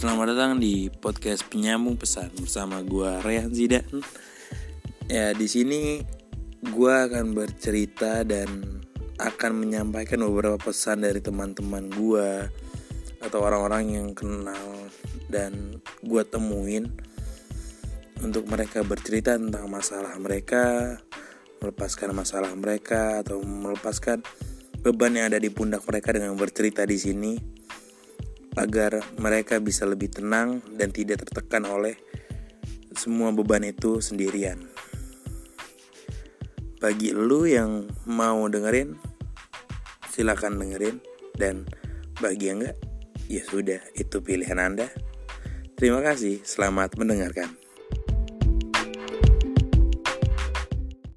Selamat datang di podcast penyambung pesan bersama gue Rehan Zidan. Ya di sini gue akan bercerita dan akan menyampaikan beberapa pesan dari teman-teman gue atau orang-orang yang kenal dan gue temuin untuk mereka bercerita tentang masalah mereka, melepaskan masalah mereka atau melepaskan beban yang ada di pundak mereka dengan bercerita di sini agar mereka bisa lebih tenang dan tidak tertekan oleh semua beban itu sendirian. Bagi lu yang mau dengerin, silakan dengerin dan bagi yang enggak, ya sudah itu pilihan Anda. Terima kasih, selamat mendengarkan.